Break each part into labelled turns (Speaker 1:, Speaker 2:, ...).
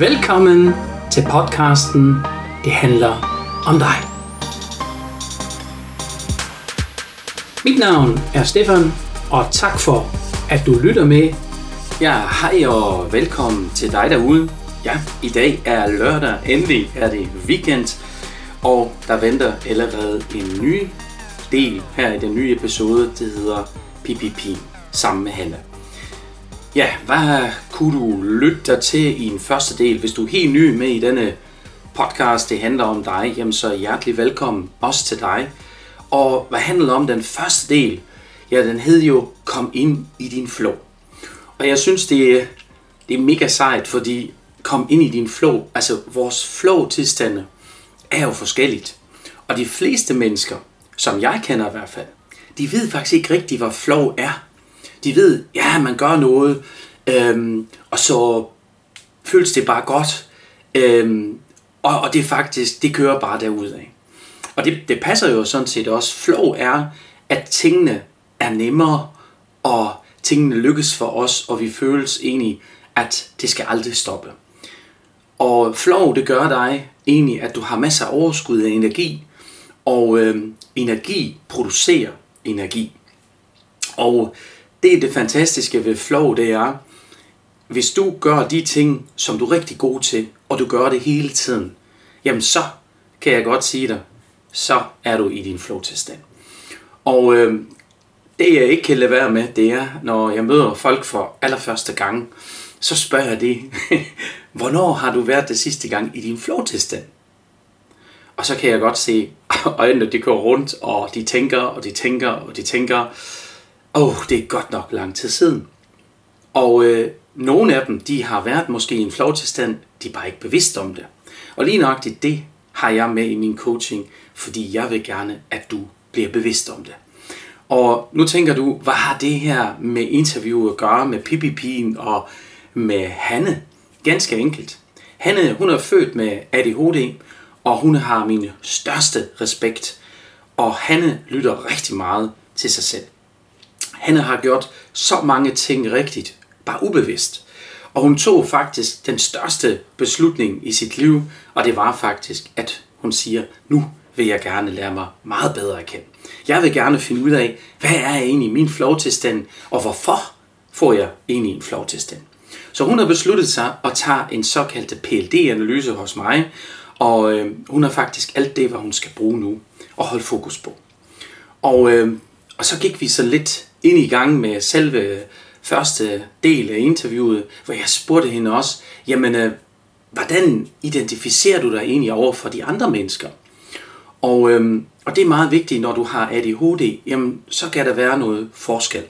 Speaker 1: Velkommen til podcasten Det handler om dig. Mit navn er Stefan, og tak for, at du lytter med.
Speaker 2: Ja, hej og velkommen til dig derude. Ja, i dag er lørdag, endelig er det weekend, og der venter allerede en ny del her i den nye episode, det hedder PPP, sammen med Hanna. Ja, hvad kunne du lytte dig til i en første del? Hvis du er helt ny med i denne podcast, det handler om dig, jamen så hjertelig velkommen også til dig. Og hvad handler om den første del? Ja, den hed jo Kom ind i din flow. Og jeg synes, det er, det er mega sejt, fordi kom ind i din flow, altså vores flow-tilstande er jo forskelligt. Og de fleste mennesker, som jeg kender i hvert fald, de ved faktisk ikke rigtigt, hvad flow er. De ved, ja, man gør noget, øhm, og så føles det bare godt. Øhm, og, og det er faktisk, det kører bare derudad. Og det, det passer jo sådan set også. Flow er, at tingene er nemmere, og tingene lykkes for os, og vi føles egentlig, at det skal aldrig stoppe. Og flow, det gør dig egentlig, at du har masser af overskud af energi, og øh, energi producerer energi. Og det er det fantastiske ved flow, det er, hvis du gør de ting, som du er rigtig god til, og du gør det hele tiden, jamen så kan jeg godt sige dig, så er du i din flow-tilstand. Og øh, det jeg ikke kan lade være med, det er, når jeg møder folk for allerførste gang, så spørger jeg det, hvornår har du været det sidste gang i din flow-tilstand? Og så kan jeg godt se, øjnene de går rundt, og de tænker, og de tænker, og de tænker, åh, oh, det er godt nok lang tid siden. Og øh, nogle af dem, de har været måske i en flow-tilstand, de er bare ikke bevidst om det. Og lige nøjagtigt det har jeg med i min coaching, fordi jeg vil gerne, at du bliver bevidst om det. Og nu tænker du, hvad har det her med interview at gøre med Pippi og med Hanne? Ganske enkelt. Hanne, hun er født med ADHD, og hun har min største respekt. Og Hanne lytter rigtig meget til sig selv. Hanne har gjort så mange ting rigtigt, bare ubevidst. Og hun tog faktisk den største beslutning i sit liv, og det var faktisk, at hun siger, nu vil jeg gerne lære mig meget bedre at kende. Jeg vil gerne finde ud af, hvad er egentlig min flowtilstand, og hvorfor får jeg egentlig en flowtilstand. Så hun har besluttet sig at tage en såkaldt PLD-analyse hos mig, og øh, hun har faktisk alt det, hvad hun skal bruge nu, og holde fokus på. Og, øh, og så gik vi så lidt ind i gang med selve første del af interviewet, hvor jeg spurgte hende også, jamen, øh, hvordan identificerer du dig egentlig over for de andre mennesker? Og, øhm, og det er meget vigtigt, når du har ADHD, jamen, så kan der være noget forskel.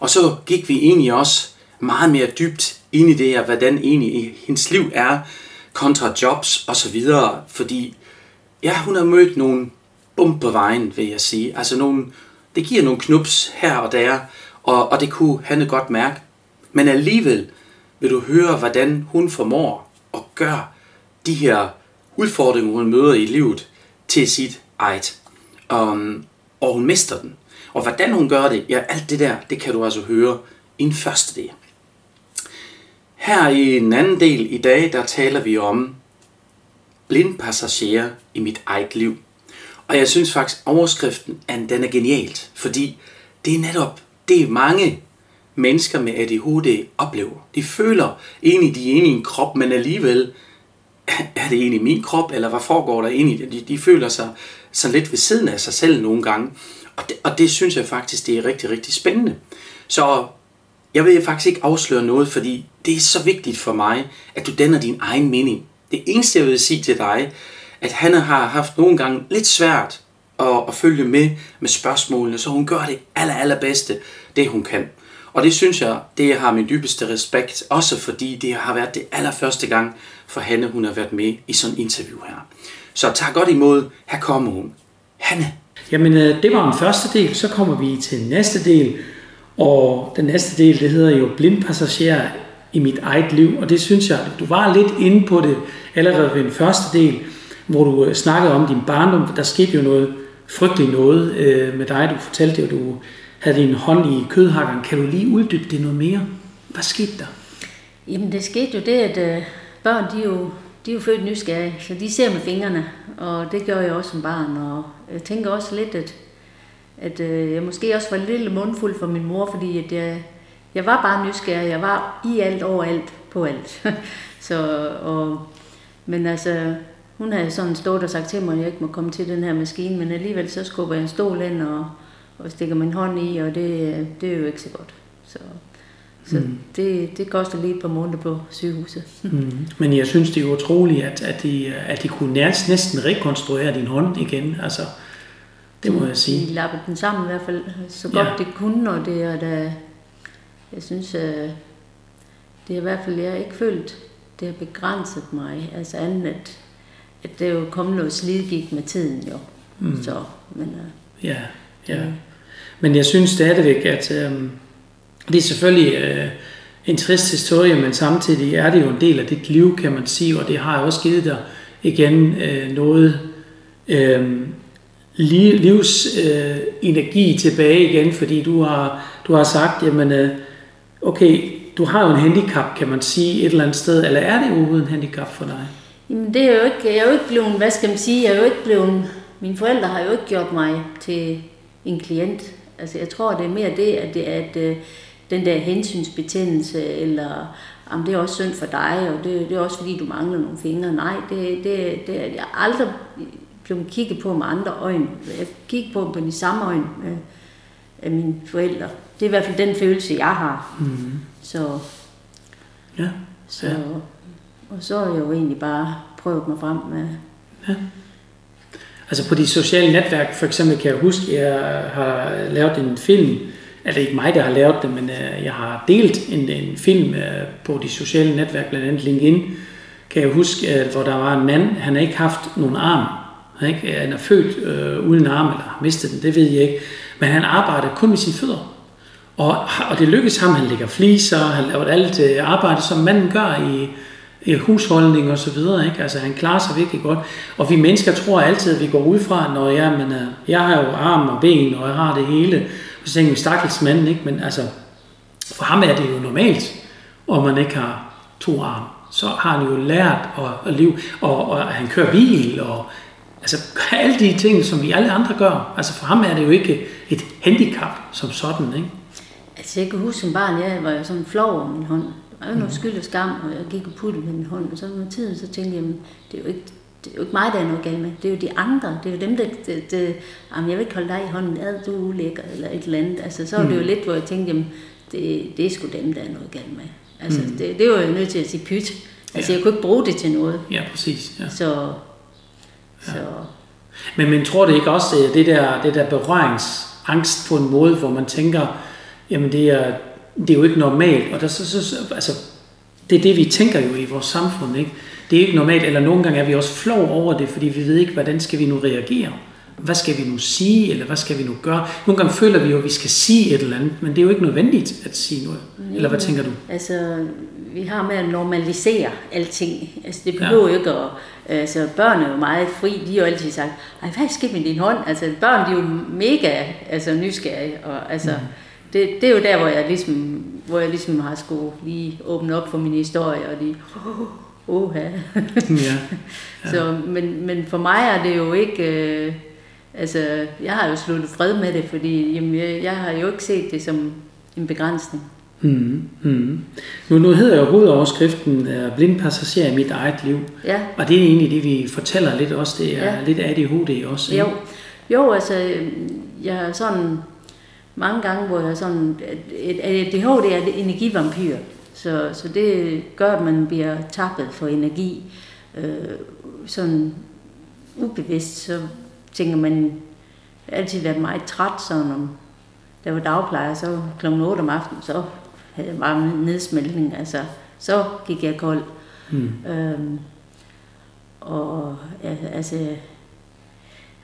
Speaker 2: Og så gik vi egentlig også meget mere dybt ind i det her, hvordan egentlig hendes liv er, kontra jobs og så videre, fordi ja, hun har mødt nogle bump på vejen, vil jeg sige. Altså nogle, det giver nogle knups her og der, og, og det kunne han godt mærke. Men alligevel vil du høre, hvordan hun formår at gøre de her udfordringer, hun møder i livet, til sit eget. Um, og hun mister den. Og hvordan hun gør det, ja, alt det der, det kan du altså høre i en første del. Her i en anden del i dag, der taler vi om blindpassager i mit eget liv. Og jeg synes faktisk, overskriften den er genialt, fordi det er netop det, mange mennesker med ADHD oplever. De føler egentlig, de er inde i en krop, men alligevel er det egentlig min krop, eller hvad foregår der egentlig? De, de føler sig så lidt ved siden af sig selv nogle gange. Og det, og det synes jeg faktisk, det er rigtig, rigtig spændende. Så jeg vil faktisk ikke afsløre noget, fordi det er så vigtigt for mig, at du danner din egen mening. Det eneste, jeg vil sige til dig, at han har haft nogle gange lidt svært at, at følge med med spørgsmålene, så hun gør det aller, allerbedste, det hun kan. Og det synes jeg, det har min dybeste respekt, også fordi det har været det allerførste gang for Hanne, hun har været med i sådan en interview her. Så tag godt imod, her kommer hun. Hanne.
Speaker 1: Jamen, øh, det var den første del, så kommer vi til næste del, og den næste del, det hedder jo blindpassager i mit eget liv, og det synes jeg, du var lidt inde på det allerede ved den første del, hvor du øh, snakkede om din barndom. Der skete jo noget frygteligt noget øh, med dig. Du fortalte jo, at du havde din hånd i kødhakkeren. Kan du lige uddybe det noget mere? Hvad skete der?
Speaker 3: Jamen, det skete jo det, at øh, børn, de er jo, de er jo født nysgerrige, så de ser med fingrene, og det gør jeg også som barn, og jeg tænker også lidt, at, at øh, jeg måske også var lidt mundfuld for min mor, fordi at jeg, jeg var bare nysgerrig, jeg var i alt, overalt, på alt. så, og, men altså, hun havde sådan stået og sagt til mig, at jeg ikke må komme til den her maskine, men alligevel så skubber jeg en stol ind og, og stikker min hånd i, og det, det er jo ikke så godt. Så, så mm. det, det koster lige et par måneder på sygehuset.
Speaker 1: Mm. Men jeg synes, det er utroligt, at, at, de, at de kunne næsten rekonstruere din hånd igen. Altså, det må jeg sige.
Speaker 3: De lappede den sammen i hvert fald så godt ja. det kunne, og det er da, jeg synes, øh, det er i hvert fald, jeg har ikke følt, det har begrænset mig. Altså andet, at, at det er jo kommet noget slidgik med tiden jo. Mm. Så, men,
Speaker 1: uh, ja, ja. Men jeg synes stadigvæk, at øhm, det er selvfølgelig øh, en trist historie, men samtidig er det jo en del af dit liv, kan man sige, og det har også givet dig igen øh, noget øh, livs øh, energi tilbage igen, fordi du har, du har sagt, jamen, øh, okay, du har jo en handicap, kan man sige, et eller andet sted, eller er det overhovedet en handicap for dig?
Speaker 3: Jamen, det er jo ikke, jeg er jo ikke blevet, hvad skal man sige, jeg er jo ikke blevet, mine forældre har jo ikke gjort mig til en klient. Altså, jeg tror, det er mere det, at, det, at øh, den der hensynsbetændelse, eller om det er også synd for dig, og det, det er også fordi, du mangler nogle fingre. Nej, det, det, det jeg er aldrig blevet kigget på med andre øjne. Jeg kigger på dem på de samme øjne med, af mine forældre. Det er i hvert fald den følelse, jeg har. Mm. Så,
Speaker 1: ja.
Speaker 3: så, ja. Og så har jeg jo egentlig bare prøvet mig frem med... Ja.
Speaker 1: Altså på de sociale netværk, for eksempel kan jeg huske, at jeg har lavet en film, eller ikke mig, der har lavet det, men øh, jeg har delt en, en film øh, på de sociale netværk, blandt andet LinkedIn, kan jeg huske, øh, hvor der var en mand, han har ikke haft nogen arm. Han, ikke, han er født øh, uden arm, eller har mistet den, det ved jeg ikke. Men han arbejder kun med sine fødder. Og, og det lykkes ham, han lægger fliser, han laver alt arbejde, som manden gør i husholdning og så videre. Ikke? Altså han klarer sig virkelig godt. Og vi mennesker tror altid, at vi går ud fra, når jeg, men, øh, jeg har jo arm og ben, og jeg har det hele. Så tænker vi, stakkels mand, ikke? Men altså, for ham er det jo normalt, om man ikke har to arme. Så har han jo lært at, at leve, og, og han kører bil, og altså alle de ting, som vi alle andre gør. Altså for ham er det jo ikke et handicap som sådan, ikke?
Speaker 3: Altså jeg kan huske som barn, jeg var jo sådan flov over min hånd. Var jo noget mhm. skyld og skam, og jeg gik og puttede med min hånd. Og så med tiden, så tænkte jeg, det er jo ikke det er jo ikke mig, der er noget galt med. Det er jo de andre. Det er jo dem, der... Det, det, jamen, jeg vil ikke holde dig i hånden. Ad, du er ulækker, eller et eller andet. Altså, så var det jo mm. lidt, hvor jeg tænkte, jamen, det, det er sgu dem, der er noget galt med. Altså, mm. det, det var jeg nødt til at sige pyt. Altså, ja. jeg kunne ikke bruge det til noget.
Speaker 1: Ja, præcis. Ja.
Speaker 3: Så,
Speaker 1: ja. så... Men, men tror det ikke også, det, det der, det der berøringsangst på en måde, hvor man tænker, jamen det er, det er jo ikke normalt, og der, så, så, så, altså, det er det, vi tænker jo i vores samfund, ikke? Det er ikke normalt, eller nogle gange er vi også flov over det, fordi vi ved ikke, hvordan skal vi nu reagere. Hvad skal vi nu sige, eller hvad skal vi nu gøre? Nogle gange føler vi jo, at vi skal sige et eller andet, men det er jo ikke nødvendigt at sige noget. Eller hvad tænker du?
Speaker 3: Altså, vi har med at normalisere alting. Altså, det behøver ja. ikke at... Altså, børn er jo meget fri. De har jo altid sagt, Ej, hvad skal med din hånd? Altså, børn de er jo mega altså, nysgerrige. Og, altså, mm det, det er jo der, hvor jeg ligesom, hvor jeg ligesom har skulle lige åbne op for min historie, og de, oh, oh, ja. ja. Så, men, men for mig er det jo ikke, øh, altså, jeg har jo sluttet fred med det, fordi jamen, jeg, jeg har jo ikke set det som en begrænsning.
Speaker 1: Mm, mm. Nu, nu hedder jo hovedoverskriften uh, blind passager i mit eget liv.
Speaker 3: Ja.
Speaker 1: Og det er egentlig det, vi fortæller lidt også. Det er ja. lidt ADHD også.
Speaker 3: Jo. jo, altså, jeg er sådan mange gange, hvor jeg sådan, et ADHD er et energivampyr, så, så det gør, at man bliver tappet for energi. Øh, sådan ubevidst, så tænker man, altid været meget træt, så når der var dagplejer, så kl. 8 om aftenen, så havde jeg bare nedsmeltning, altså, så gik jeg kold. Mm. Øhm, og altså,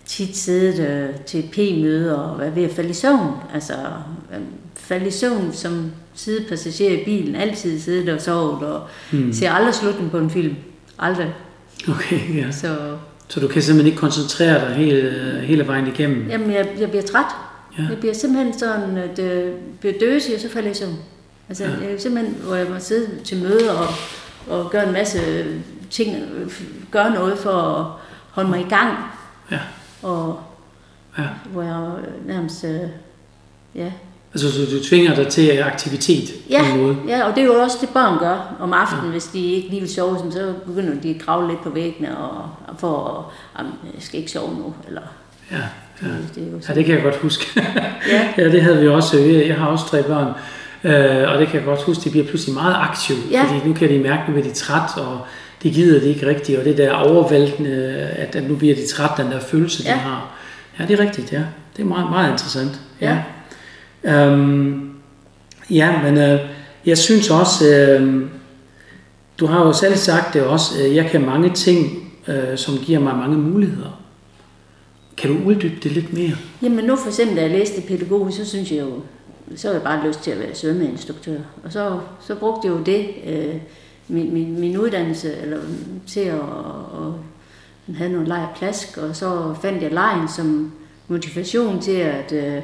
Speaker 3: tit siddet øh, til P-møder og været ved at falde i søvn. Altså øh, falde i søvn som sidepassager i bilen, altid siddet og sovet og hmm. ser aldrig slutningen på en film. Aldrig.
Speaker 1: Okay, ja. Så, så du kan simpelthen ikke koncentrere dig hele, hele vejen igennem?
Speaker 3: Jamen, jeg, jeg bliver træt. Ja. Jeg bliver simpelthen sådan, at øh, bliver døsig, og så falder jeg i søvn. Altså, ja. jeg, simpelthen, hvor jeg må sidde til møde og, og gøre en masse ting, gøre noget for at holde mig i gang.
Speaker 1: Ja.
Speaker 3: Og
Speaker 1: Ja.
Speaker 3: hvor jeg nærmest, øh, ja,
Speaker 1: Altså, så du tvinger dig til aktivitet
Speaker 3: Ja,
Speaker 1: på en måde.
Speaker 3: ja, og det er jo også det, børn gør om aftenen, ja. hvis de ikke lige vil sove, så begynder de at kravle lidt på væggene og, og for at, jeg skal ikke sove nu, eller
Speaker 1: Ja, ja.
Speaker 3: det, det er jo
Speaker 1: ja, det kan jeg godt huske.
Speaker 3: Ja.
Speaker 1: ja, det havde vi også. Jeg jeg har også tre børn, øh, og det kan jeg godt huske, de bliver pludselig meget aktive,
Speaker 3: Ja.
Speaker 1: fordi nu kan de mærke, nu bliver de træt, og de gider det ikke rigtigt, og det der overvældende, at, at nu bliver de træt, den der følelse, de
Speaker 3: Ja.
Speaker 1: har. Ja, det er rigtigt, ja. Det er meget, meget interessant.
Speaker 3: Ja.
Speaker 1: Øhm, ja, men øh, jeg synes også, øh, du har jo selv sagt det også, øh, jeg kan mange ting, øh, som giver mig mange muligheder. Kan du uddybe det lidt mere?
Speaker 3: Jamen nu for eksempel, da jeg læste pædagog, så synes jeg jo, så havde jeg bare lyst til at være svømmeinstruktør. Og så, så brugte jeg jo det, øh, min, min, min uddannelse, eller til at, at have noget leg og plask, og så fandt jeg lejen som motivation til, at øh,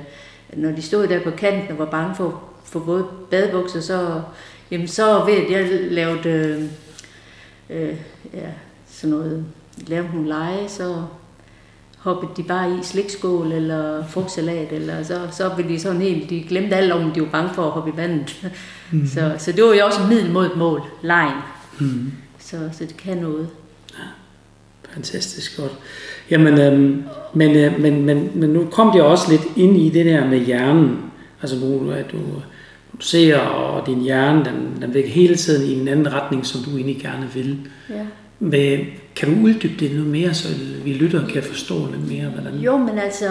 Speaker 3: når de stod der på kanten og var bange for, for både badebukser, så, jamen så ved at jeg lavede øh, øh, ja, sådan noget, lavede nogle lege, så hoppede de bare i slikskål eller frugtsalat, eller så, så blev de sådan helt, de glemte alt om, de var bange for at hoppe i vandet. Mm. Så, så det var jo også et middel mod et mål, lejen.
Speaker 1: Mm.
Speaker 3: Så, så det kan noget.
Speaker 1: Fantastisk godt. Jamen, øhm, men, øh, men, men, men nu kom jeg også lidt ind i det der med hjernen. Altså nu, at du, du ser, og din hjerne, den, den vækker hele tiden i en anden retning, som du egentlig gerne vil.
Speaker 3: Ja.
Speaker 1: Men, kan du uddybe det noget mere, så vi lytter kan forstå lidt mere, hvordan...
Speaker 3: Jo, men altså,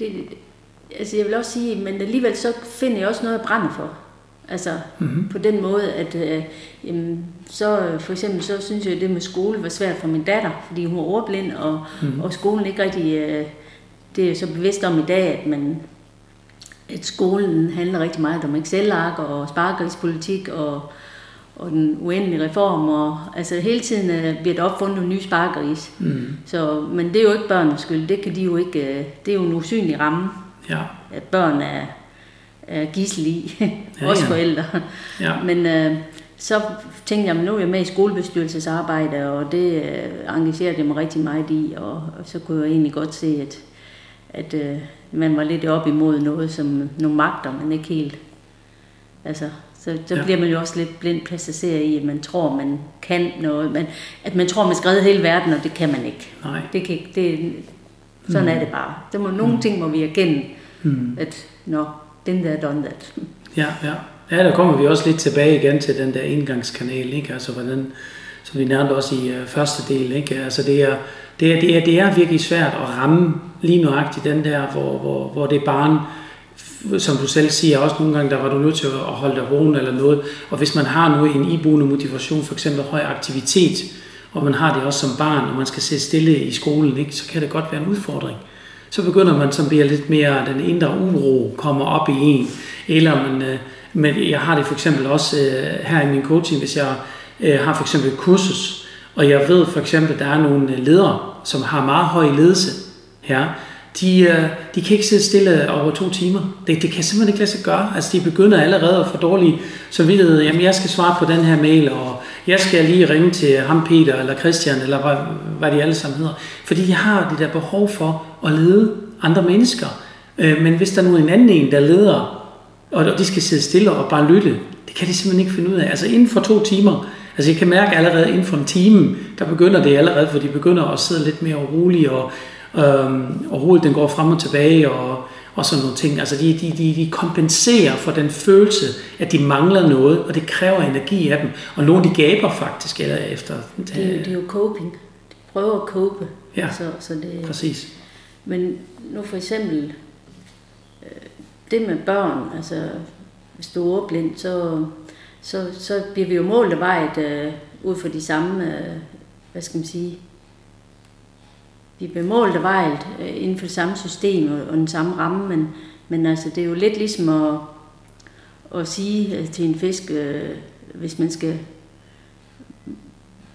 Speaker 3: det, altså jeg vil også sige, men alligevel så finder jeg også noget at brænde for. Altså
Speaker 1: Mhm.
Speaker 3: på den måde, at øh, jamen, så for eksempel så synes jeg, at det med skole var svært for min datter, fordi hun var ordblind, og,
Speaker 1: Mhm.
Speaker 3: mm. og skolen ikke rigtig, øh, det er jeg så bevidst om i dag, at man at skolen handler rigtig meget om Excel-ark og sparkrigspolitik og, og den uendelige reform, og altså hele tiden øh, bliver der opfundet nogle nye sparkris.
Speaker 1: Mm.
Speaker 3: Så, men det er jo ikke børnenes skyld, det kan de jo ikke, øh, det er jo en usynlig ramme,
Speaker 1: Ja,
Speaker 3: at børn er, er gissel i,
Speaker 1: Ja,
Speaker 3: også
Speaker 1: ja.
Speaker 3: forældre.
Speaker 1: ja.
Speaker 3: Men øh, så tænkte jeg, men nu er jeg med i skolebestyrelsesarbejde, og det øh, engagerede jeg mig rigtig meget i, og, og så kunne jeg egentlig godt se, at, at øh, man var lidt op imod noget, som nogle magter, men ikke helt. Altså, så, så
Speaker 1: Ja.
Speaker 3: bliver man jo også lidt blind passager i, at man tror, man kan noget, men at man tror, man skal redde hele verden, og det kan man ikke.
Speaker 1: Nej.
Speaker 3: Det kan ikke, det, sådan mm. er det bare. Der må, nogle ting må vi erkende,
Speaker 1: Mm.
Speaker 3: at nå, den der done that.
Speaker 1: Ja, ja. Ja, der kommer vi også lidt tilbage igen til den der indgangskanal, ikke? Altså, hvordan, som vi nærmede også i uh, første del, ikke? Altså, det er, det, er, det, er, det er virkelig svært at ramme lige nøjagtigt den der, hvor, hvor, hvor det barn, som du selv siger, også nogle gange, der var du nødt til at holde dig vågen eller noget. Og hvis man har nu en iboende motivation, for eksempel høj aktivitet, og man har det også som barn, og man skal sidde stille i skolen, ikke? så kan det godt være en udfordring så begynder man, som bliver lidt mere, den indre uro kommer op i en. Eller man, øh, men jeg har det for eksempel også øh, her i min coaching, hvis jeg øh, har for eksempel et kursus, og jeg ved for eksempel, at der er nogle ledere, som har meget høj ledelse her, de, øh, de kan ikke sidde stille over to timer. Det, det kan simpelthen ikke lade sig gøre. Altså, de begynder allerede at få dårlig samvittighed. Jamen, jeg skal svare på den her mail, og jeg skal lige ringe til ham Peter, eller Christian, eller hvad, hvad de alle sammen hedder. Fordi de har det der behov for at lede andre mennesker. Øh, men hvis der nu er en anden en, der leder, og de skal sidde stille og bare lytte, det kan de simpelthen ikke finde ud af. Altså inden for to timer, altså jeg kan mærke allerede inden for en time, der begynder det allerede, for de begynder at sidde lidt mere roligt og, øhm, og hovedet den går frem og tilbage, og, og sådan nogle ting. Altså de, de, de, de kompenserer for den følelse, at de mangler noget, og det kræver energi af dem. Og nogle de gaber faktisk eller efter.
Speaker 3: Det, er det er jo coping. De prøver at cope.
Speaker 1: Ja.
Speaker 3: Så, så det,
Speaker 1: Præcis.
Speaker 3: Men nu for eksempel, øh, det med børn, altså hvis du er ordblind, så, så, så bliver vi jo målt og vejet øh, ud fra de samme, øh, hvad skal man sige, vi bliver målt og vejet øh, inden for det samme system og, og den samme ramme, men, men altså det er jo lidt ligesom at, at sige øh, til en fisk, øh, hvis man skal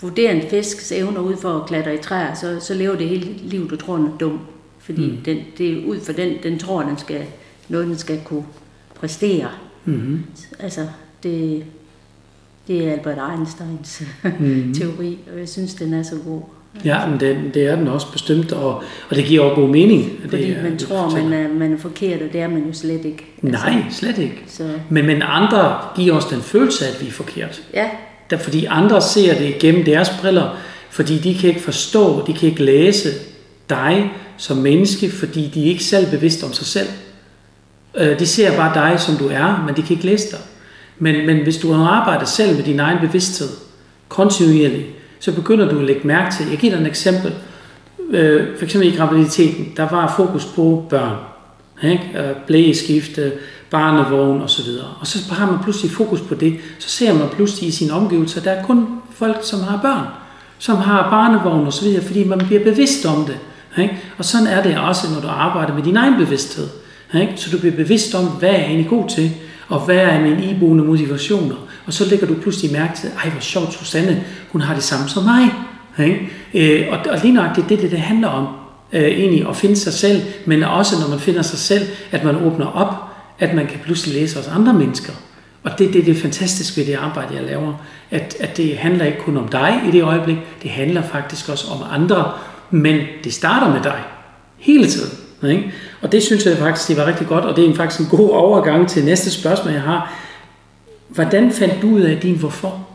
Speaker 3: vurdere en fisks evner ud for at klatre i træer, så, så lever det hele livet, du tror, den er dum. Fordi
Speaker 1: Mm.
Speaker 3: mm. den, det er ud for den, den tror, den skal, noget, den skal kunne præstere.
Speaker 1: Mm-hmm.
Speaker 3: Altså, det, det er Albert Einsteins
Speaker 1: Mm-hmm.
Speaker 3: teori, og jeg synes, den er så god.
Speaker 1: Ja, men det, det er den også bestemt, og, og det giver også god mening.
Speaker 3: Fordi
Speaker 1: det,
Speaker 3: man tror, man er, man er forkert, og det er man jo slet ikke.
Speaker 1: Nej, slet ikke.
Speaker 3: Så
Speaker 1: Men, men andre giver os den følelse at vi er forkert.
Speaker 3: ja,
Speaker 1: Der, fordi andre ser det gennem deres briller, fordi de kan ikke forstå, de kan ikke læse dig som menneske, fordi de er ikke selv bevidste om sig selv. Øh, De ser bare dig, som du er, men de kan ikke læse dig. Men, men hvis du har arbejdet selv med din egen bevidsthed, kontinuerligt, så begynder du at lægge mærke til, jeg giver dig et eksempel, øh, for eksempel i graviditeten, der var fokus på børn, ikke? Øh, blægeskifte, barnevogn osv. Og så har man pludselig fokus på det, så ser man pludselig i sine omgivelser, der er kun folk, som har børn, som har barnevogn osv., fordi man bliver bevidst om det. Ikke? Og sådan er det også, når du arbejder med din egen bevidsthed. Ikke? Så du bliver bevidst om, hvad er jeg egentlig god til, og hvad er mine iboende motivationer. Og så lægger du pludselig mærke til, ej hvor sjovt, Susanne, hun har det samme som mig. Ikke? Øh, og, og lige nøjagtigt det, det, det handler om, øh, egentlig at finde sig selv, men også når man finder sig selv, at man åbner op, at man kan pludselig læse os andre mennesker. Og det, det er det fantastiske ved det arbejde, jeg laver, at, at det handler ikke kun om dig i det øjeblik, det handler faktisk også om andre, men det starter med dig hele tiden. Ikke? Og det synes jeg faktisk, det var rigtig godt, og det er faktisk en god overgang til næste spørgsmål, jeg har. Hvordan fandt du ud af din hvorfor?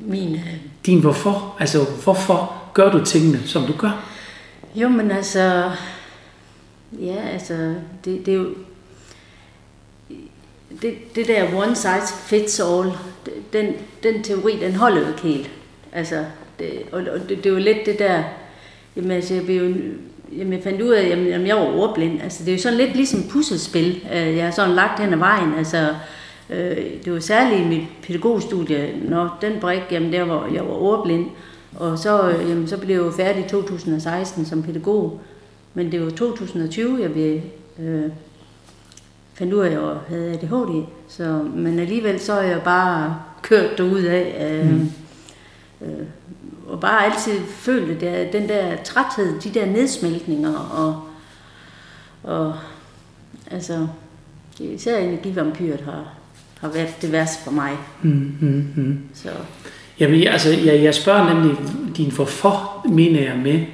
Speaker 3: min... øh,
Speaker 1: Din hvorfor? Altså, hvorfor gør du tingene, som du gør?
Speaker 3: Jo, men altså... Ja, altså, det, det er jo... Det, det der one size fits all, den, den teori, den holder jo ikke helt. Altså, det, og, og det, det er jo lidt det der... Jamen, altså, jeg, blev jo, jamen, jeg fandt ud af, at jamen, jeg var ordblind. Altså, det er jo sådan lidt ligesom puslespil, øh, jeg har sådan lagt hen ad vejen. Altså, øh, det var særligt i mit pædagogstudie, når den brik, jamen, der var, jeg var ordblind. Og så, øh, jamen, så blev jeg jo færdig i 2016 som pædagog. Men det var 2020, jeg blev, øh, fandt ud af, at jeg havde ADHD. Så, men alligevel så er jeg bare kørt derud af. Øh, mm. øh, og bare altid følt at der, den der træthed, de der nedsmeltninger. Og, og altså, især energivampyret har, har været det værste for mig.
Speaker 1: Mm, mm, mm.
Speaker 3: Så
Speaker 1: Jamen, altså, jeg, jeg spørger nemlig din hvorfor, mener jeg med.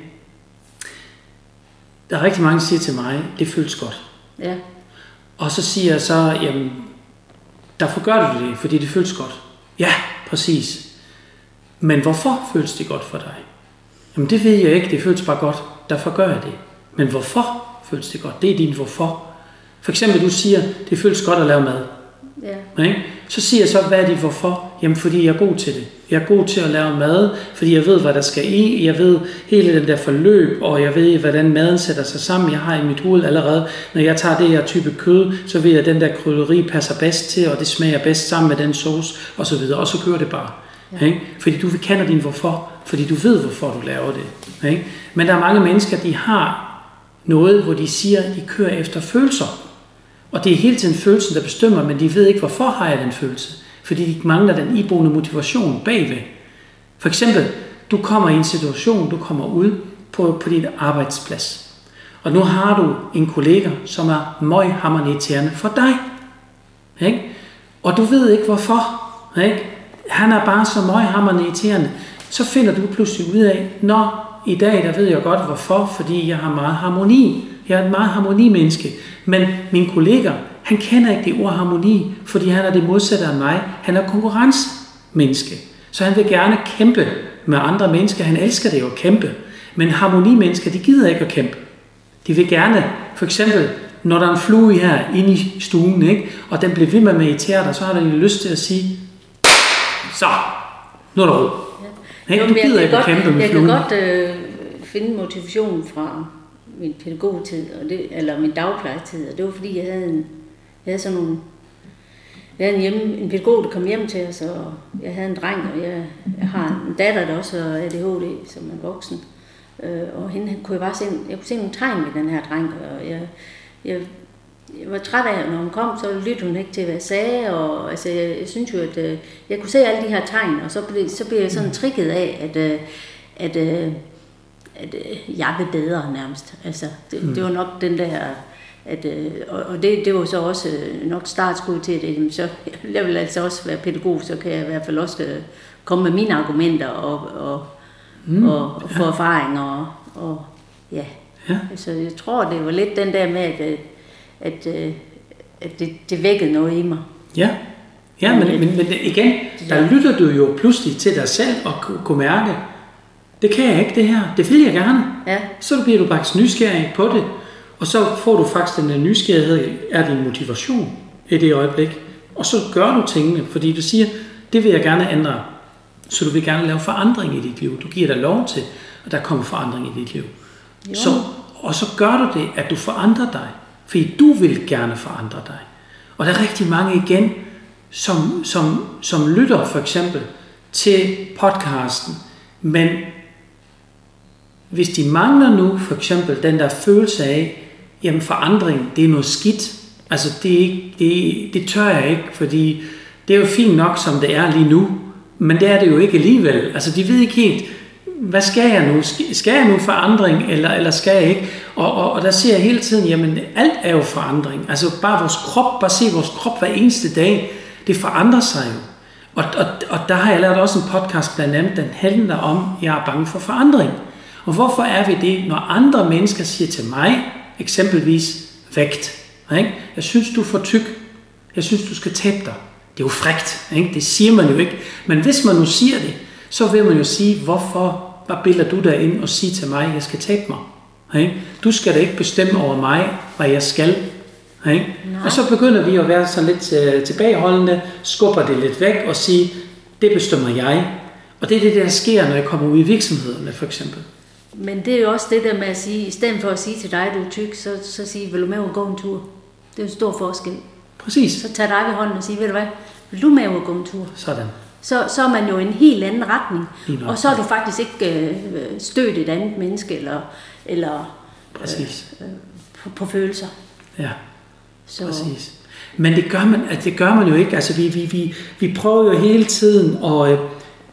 Speaker 1: Der er rigtig mange, der siger til mig, det føles godt.
Speaker 3: ja,
Speaker 1: Og så siger jeg så, jamen, derfor gør du det, fordi det føles godt. Ja, præcis. Men hvorfor føles det godt for dig? Jamen, det ved jeg ikke, det føles bare godt, derfor gør jeg det. Men hvorfor føles det godt? Det er din hvorfor. For eksempel, du siger, det føles godt at lave mad.
Speaker 3: ja,
Speaker 1: Ikke? Så siger jeg så, hvad er dit hvorfor? Jamen, fordi jeg er god til det. Jeg er god til at lave mad, fordi jeg ved, hvad der skal i. Jeg ved hele den der forløb, og jeg ved, hvordan maden sætter sig sammen. Jeg har i mit hoved allerede, når jeg tager det her type kød, så ved jeg, at den der krydderi passer bedst til, og det smager bedst sammen med den sauce, og så videre. Og så gør det bare. Ja. Ikke? Fordi du kender din hvorfor, fordi du ved, hvorfor du laver det. Ikke? Men der er mange mennesker, de har noget, hvor de siger, at de kører efter følelser. Og det er hele tiden følelsen, der bestemmer, men de ved ikke, hvorfor har jeg den følelse. Fordi de mangler den iboende motivation bagved. For eksempel, du kommer i en situation, du kommer ud på, på din arbejdsplads. Og nu har du en kollega, som er møghammerende irriterende for dig. Ikke? Og du ved ikke hvorfor. Ikke? Han er bare så møghammerende irriterende. Så finder du pludselig ud af, nå, i dag der ved jeg godt hvorfor, fordi jeg har meget harmoni. Jeg er et meget harmonimenneske. Men min kollega, han kender ikke det ord harmoni, fordi han er det modsatte af mig. Han er konkurrencemenneske. Så han vil gerne kæmpe med andre mennesker. Han elsker det jo at kæmpe. Men harmonimennesker, de gider ikke at kæmpe. De vil gerne, for eksempel, når der er en flue her inde i stuen, ikke? og den bliver ved med at irritere dig, så har de lyst til at sige, så, nu er der ro. Ja.
Speaker 3: Jo,
Speaker 1: Du gider
Speaker 3: kan
Speaker 1: ikke
Speaker 3: godt-
Speaker 1: kæmpe med
Speaker 3: Jeg kan
Speaker 1: fluen.
Speaker 3: godt øh, finde motivation fra min pædagogtid, og det, eller min dagplejetid, og det var fordi, jeg havde, en, jeg havde sådan nogle, jeg havde en, hjemme, en pædagog, der kom hjem til os, og jeg havde en dreng, og jeg, jeg har en datter, der også har ADHD, som er voksen. Øh, og hende kunne jeg bare se, jeg kunne se nogle tegn ved den her dreng, og jeg, jeg, jeg var træt af, når hun kom, så lyttede hun ikke til, hvad jeg sagde, og altså, jeg, jeg synes jo, at øh, jeg kunne se alle de her tegn, og så blev, så blev jeg sådan trigget af, at, øh, at, øh, at øh, jeg vil bedre nærmest. Altså, det, mm. det var nok den der at, øh, og, og det, det var så også øh, nok startskud til det. Jamen, Så jeg vil altså også være pædagog, så kan jeg i hvert fald også øh, komme med mine argumenter og, og, mm, og, og få ja. erfaring og, og ja.
Speaker 1: Ja.
Speaker 3: Så jeg tror, det var lidt den der med, at, at, øh, at det, det vækkede noget i mig.
Speaker 1: Ja, ja men, men, men igen, der lytter du jo pludselig til dig selv og ku- kunne mærke, det kan jeg ikke det her, det vil jeg gerne.
Speaker 3: Ja,
Speaker 1: Så bliver du faktisk nysgerrig på det, og så får du faktisk den der nysgerrighed, er din motivation i det øjeblik. Og så gør du tingene, fordi du siger, det vil jeg gerne ændre. Så du vil gerne lave forandring i dit liv. Du giver dig lov til, at der kommer forandring i dit liv.
Speaker 3: Jo.
Speaker 1: Så, og så gør du det, at du forandrer dig. Fordi du vil gerne forandre dig. Og der er rigtig mange igen, som, som, som lytter for eksempel til podcasten, men hvis de mangler nu for eksempel den der følelse af, jamen forandring, det er noget skidt. Altså det, er ikke, det, det tør jeg ikke, fordi det er jo fint nok, som det er lige nu, men det er det jo ikke alligevel. Altså de ved ikke helt, hvad skal jeg nu? Skal- jeg nu forandring, eller, eller skal jeg ikke? Og, og, og der ser jeg hele tiden, jamen alt er jo forandring. Altså bare vores krop, bare se vores krop hver eneste dag, det forandrer sig jo. Og, og, og der har jeg lavet også en podcast blandt andet, den handler om, jeg er bange for forandring. Og hvorfor er vi det, når andre mennesker siger til mig, eksempelvis vægt. Ikke? Jeg synes, du er for tyk. Jeg synes, du skal tabe dig. Det er jo frægt. Ikke? Det siger man jo ikke. Men hvis man nu siger det, så vil man jo sige, hvorfor bare bilder du dig ind og siger til mig, at jeg skal tabe mig. Ikke? Du skal da ikke bestemme over mig, hvad jeg skal. Ikke? Og så begynder vi at være sådan lidt øh, tilbageholdende, skubber det lidt væk og sige, det bestemmer jeg. Og det er det, der sker, når jeg kommer ud i virksomhederne, for eksempel.
Speaker 3: Men det er jo også det der med at sige, i stedet for at sige til dig, du er tyk, så, så sige, vil du med og gå en tur? Det er en stor forskel.
Speaker 1: Præcis.
Speaker 3: Så tag dig ved hånden og sige, ved du hvad, vil du med og gå en tur?
Speaker 1: Sådan.
Speaker 3: Så, så er man jo i en helt anden retning.
Speaker 1: Nok.
Speaker 3: Og så er du faktisk ikke øh, stødt et andet menneske eller, eller
Speaker 1: Præcis.
Speaker 3: på, på følelser.
Speaker 1: Ja.
Speaker 3: Så,
Speaker 1: Præcis. Men det gør man, altså det gør man jo ikke. Altså vi, vi, vi, vi prøver jo hele tiden at øh,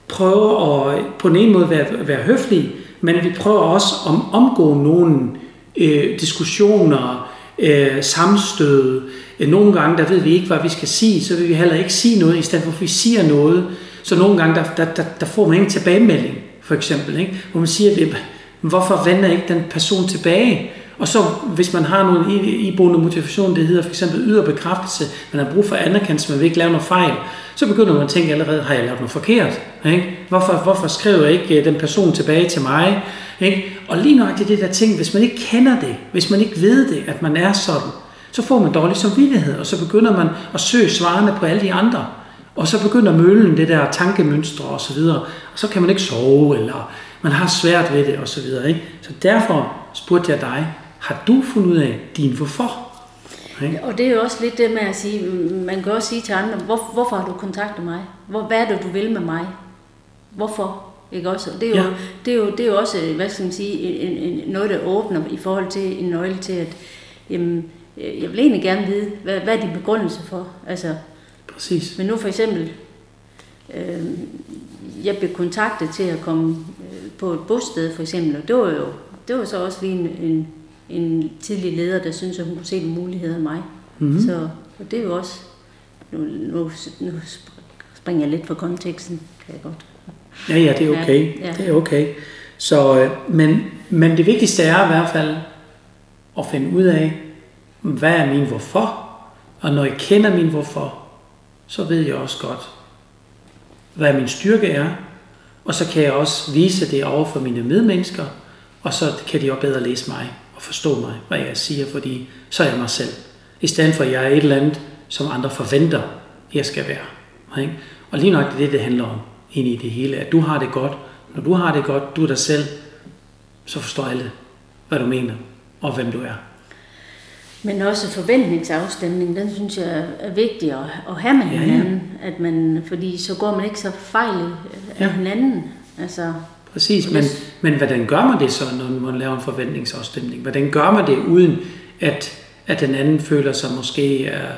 Speaker 1: prøve at på den ene måde være, være høflige, men vi prøver også at omgå nogle øh, diskussioner, øh, samstød. Øh, nogle gange, der ved vi ikke, hvad vi skal sige, så vil vi heller ikke sige noget, i stedet for at vi siger noget. Så nogle gange, der, der, der, der får man ingen tilbagemelding, for eksempel. Ikke? Hvor man siger, hvorfor vender ikke den person tilbage? Og så hvis man har nogle iboende motivation, det hedder for eksempel yder bekræftelse, man har brug for anerkendelse, man vil ikke lave noget fejl, så begynder man at tænke allerede, har jeg lavet noget forkert? Ikke? Hvorfor, hvorfor skriver jeg ikke øh, den person tilbage til mig? Ikke? Og lige nok det der ting, hvis man ikke kender det, hvis man ikke ved det, at man er sådan, så får man dårlig samvittighed, og så begynder man at søge svarene på alle de andre. Og så begynder møllen, det der tankemønstre og så videre, og så kan man ikke sove, eller man har svært ved det og så videre. Ikke? Så derfor spurgte jeg dig, har du fundet ud af din hvorfor? Ikke?
Speaker 3: Og det er jo også lidt det med at sige, mm, man kan også sige til andre, hvor, hvorfor har du kontaktet mig? Hvor, hvad er det, du vil med mig? Hvorfor? Ikke også? Og det er jo,
Speaker 1: Ja.
Speaker 3: det er jo, det er jo også, hvad skal man sige, en, en, noget, der åbner i forhold til en nøgle til, at jamen, øh, jeg vil egentlig gerne vide, hvad, hvad er din begrundelse for? Altså,
Speaker 1: Præcis.
Speaker 3: men nu for eksempel, øh, jeg blev kontaktet til at komme øh, på et bosted for eksempel, og det var jo det var så også lige en, en, en tidlig leder, der syntes, at hun kunne se en mulighed i mig.
Speaker 1: Mhm.
Speaker 3: Så og det er jo også, nu, nu, nu springer jeg lidt fra konteksten, kan jeg godt.
Speaker 1: Ja, ja, det er okay.
Speaker 3: Ja, ja.
Speaker 1: Det er okay. Så, øh, men, men det vigtigste er i hvert fald at finde ud af, hvad er min hvorfor? Og når jeg kender min hvorfor, så ved jeg også godt, hvad min styrke er. Og så kan jeg også vise det over for mine medmennesker, og så kan de også bedre læse mig og forstå mig, hvad jeg siger, fordi så er jeg mig selv. I stedet for, at jeg er et eller andet, som andre forventer, jeg skal være. Ikke? Og lige nok det er det, det handler om ind i det hele, at du har det godt. Når du har det godt, du er dig selv, så forstår alle, hvad du mener og hvem du er.
Speaker 3: Men også forventningsafstemning, den synes jeg er vigtig at, at have med
Speaker 1: Ja, ja.
Speaker 3: At man, fordi så går man ikke så fejl af
Speaker 1: Ja.
Speaker 3: hinanden. Altså,
Speaker 1: Præcis, men, men hvordan gør man det så, når man laver en forventningsafstemning? Hvordan gør man det, uden at, at den anden føler sig måske er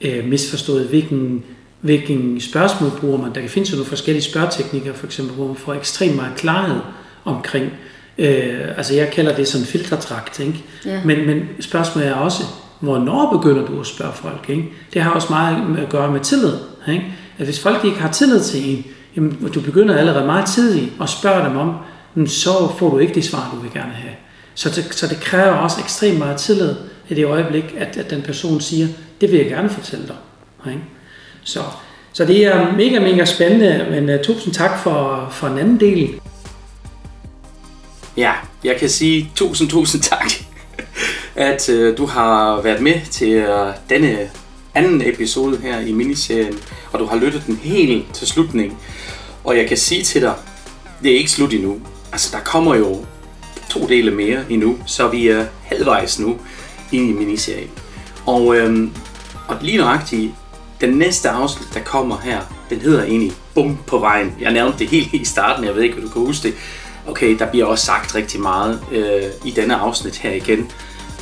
Speaker 1: øh, misforstået? Hvilken, hvilken spørgsmål bruger man? Der kan findes jo nogle forskellige spørgeteknikker, for eksempel, hvor man får ekstremt meget klarhed omkring Øh, altså jeg kalder det sådan filtertrakt, ikke?
Speaker 3: Ja.
Speaker 1: Men, men spørgsmålet er også, hvornår begynder du at spørge folk? Ikke? Det har også meget at gøre med tillid. Ikke? At hvis folk ikke har tillid til en, jamen, du begynder allerede meget tidligt at spørge dem om, så får du ikke det svar, du vil gerne have. Så det, så det kræver også ekstremt meget tillid i det øjeblik, at, at den person siger, det vil jeg gerne fortælle dig. Ikke? Så, så det er mega, mega spændende, men uh, tusind tak for, for en anden del.
Speaker 2: Ja, jeg kan sige tusind, tusind tak, at uh, du har været med til uh, denne anden episode her i miniserien, og du har lyttet den helt til slutningen. Og jeg kan sige til dig, det er ikke slut endnu. Altså, der kommer jo to dele mere endnu, så vi er halvvejs nu ind i miniserien. Og, øhm, og lige nøjagtigt, den næste afsnit, der kommer her, den hedder egentlig Bum på vejen. Jeg nævnte det helt i starten, jeg ved ikke, om du kan huske det. Okay, der bliver også sagt rigtig meget øh, i denne afsnit her igen.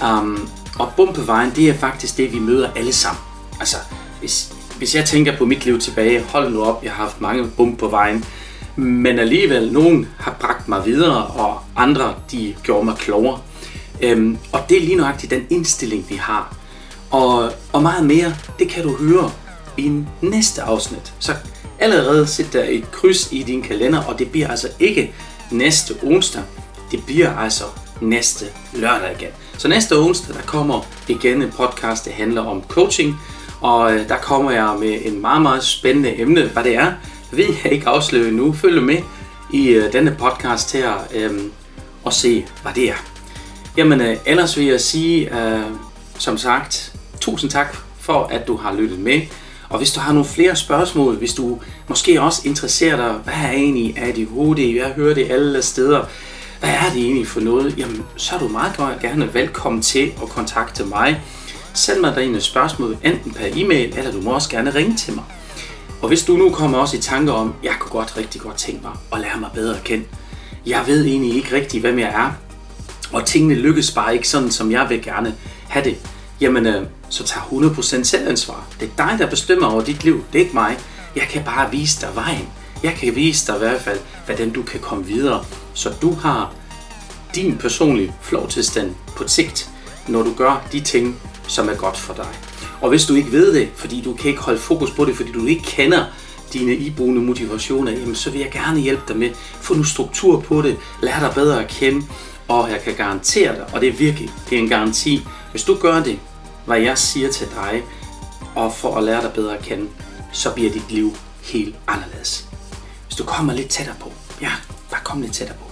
Speaker 2: Um, og Bum på vejen, det er faktisk det, vi møder alle sammen. Altså, hvis, hvis jeg tænker på mit liv tilbage, hold nu op, jeg har haft mange bump på vejen. Men alligevel, nogen har bragt mig videre, og andre, de gjorde mig klogere. Øhm, og det er lige nøjagtigt den indstilling, vi har. Og, og meget mere, det kan du høre i næste afsnit. Så allerede sæt der et kryds i din kalender, og det bliver altså ikke næste onsdag. Det bliver altså næste lørdag igen. Så næste onsdag, der kommer igen en podcast, der handler om coaching. Og øh, der kommer jeg med en meget, meget spændende emne. Hvad det er, vil jeg ikke afsløre nu. Følg med i øh, denne podcast her øh, og se, hvad det er. Jamen, øh, ellers vil jeg sige, øh, som sagt, tusind tak for, at du har lyttet med. Og hvis du har nogle flere spørgsmål, hvis du måske også interesserer dig, hvad er egentlig ADHD, jeg hører det alle steder, hvad er det egentlig for noget, jamen så er du meget gerne velkommen til at kontakte mig. Send mig dine spørgsmål enten per e-mail, eller du må også gerne ringe til mig. Og hvis du nu kommer også i tanker om, jeg kunne godt rigtig godt tænke mig at lære mig bedre at kende. Jeg ved egentlig ikke rigtig, hvem jeg er, og tingene lykkes bare ikke sådan, som jeg vil gerne have det. Jamen, øh, så tag 100% selvansvar. Det er dig, der bestemmer over dit liv. Det er ikke mig. Jeg kan bare vise dig vejen. Jeg kan vise dig i hvert fald, hvordan du kan komme videre, så du har din personlige flowtilstand på sigt, når du gør de ting, som er godt for dig. Og hvis du ikke ved det, fordi du kan ikke holde fokus på det, fordi du ikke kender dine iboende motivationer, jamen så vil jeg gerne hjælpe dig med. Få nu struktur på det, lær dig bedre at kende, og jeg kan garantere dig, og det er virkelig, det er en garanti, hvis du gør det, hvad jeg siger til dig, og for at lære dig bedre at kende, så bliver dit liv helt anderledes. Hvis du kommer lidt tættere på, ja, bare kom lidt tættere på,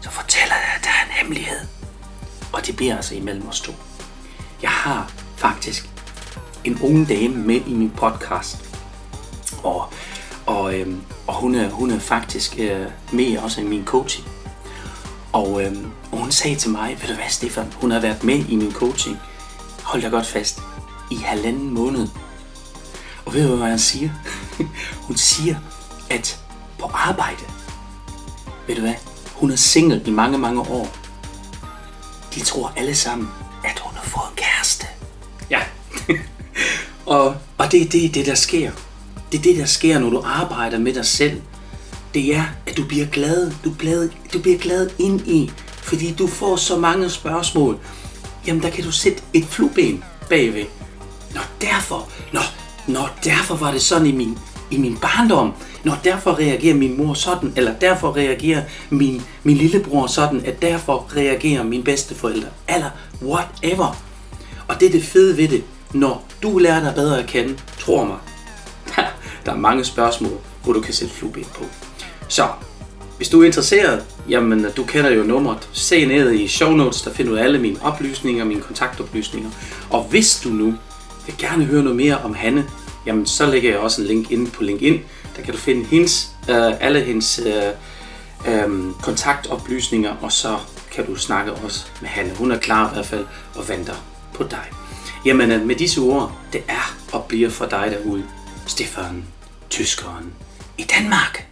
Speaker 2: så fortæller jeg, at der er en hemmelighed. Og det bliver altså imellem os to. Jeg har faktisk en ung dame med i min podcast. Og, og, øhm, og hun, er, hun er faktisk øh, med også i min coaching. Og, øhm, og hun sagde til mig, ved du hvad Stefan, hun har været med i min coaching. Hold dig godt fast. I halvanden måned. Og ved du hvad hun siger? hun siger, at på arbejde, ved du hvad, hun er single i mange, mange år. De tror alle sammen, og, og det er det, det, der sker. Det er det, der sker, når du arbejder med dig selv. Det er, at du bliver glad. Du bliver, du bliver glad ind i, fordi du får så mange spørgsmål. Jamen, der kan du sætte et flueben bagved. Nå, derfor. Nå, nå, derfor var det sådan i min, i min barndom. Nå, derfor reagerer min mor sådan, eller derfor reagerer min, min lillebror sådan, at derfor reagerer min bedsteforældre, eller whatever. Og det er det fede ved det, når du lærer dig bedre at kende, tror mig, der er mange spørgsmål, hvor du kan sætte flueben på. Så, hvis du er interesseret, jamen du kender jo nummeret. Se ned i show notes, der finder du alle mine oplysninger, mine kontaktoplysninger. Og hvis du nu vil gerne høre noget mere om Hanne, jamen så lægger jeg også en link inde på LinkedIn. Der kan du finde hendes, øh, alle hendes øh, øh, kontaktoplysninger, og så kan du snakke også med Hanne. Hun er klar i hvert fald og venter på dig. Jamen øh, med disse ord, det er og bliver for dig derude, Stefan, tyskeren i Danmark.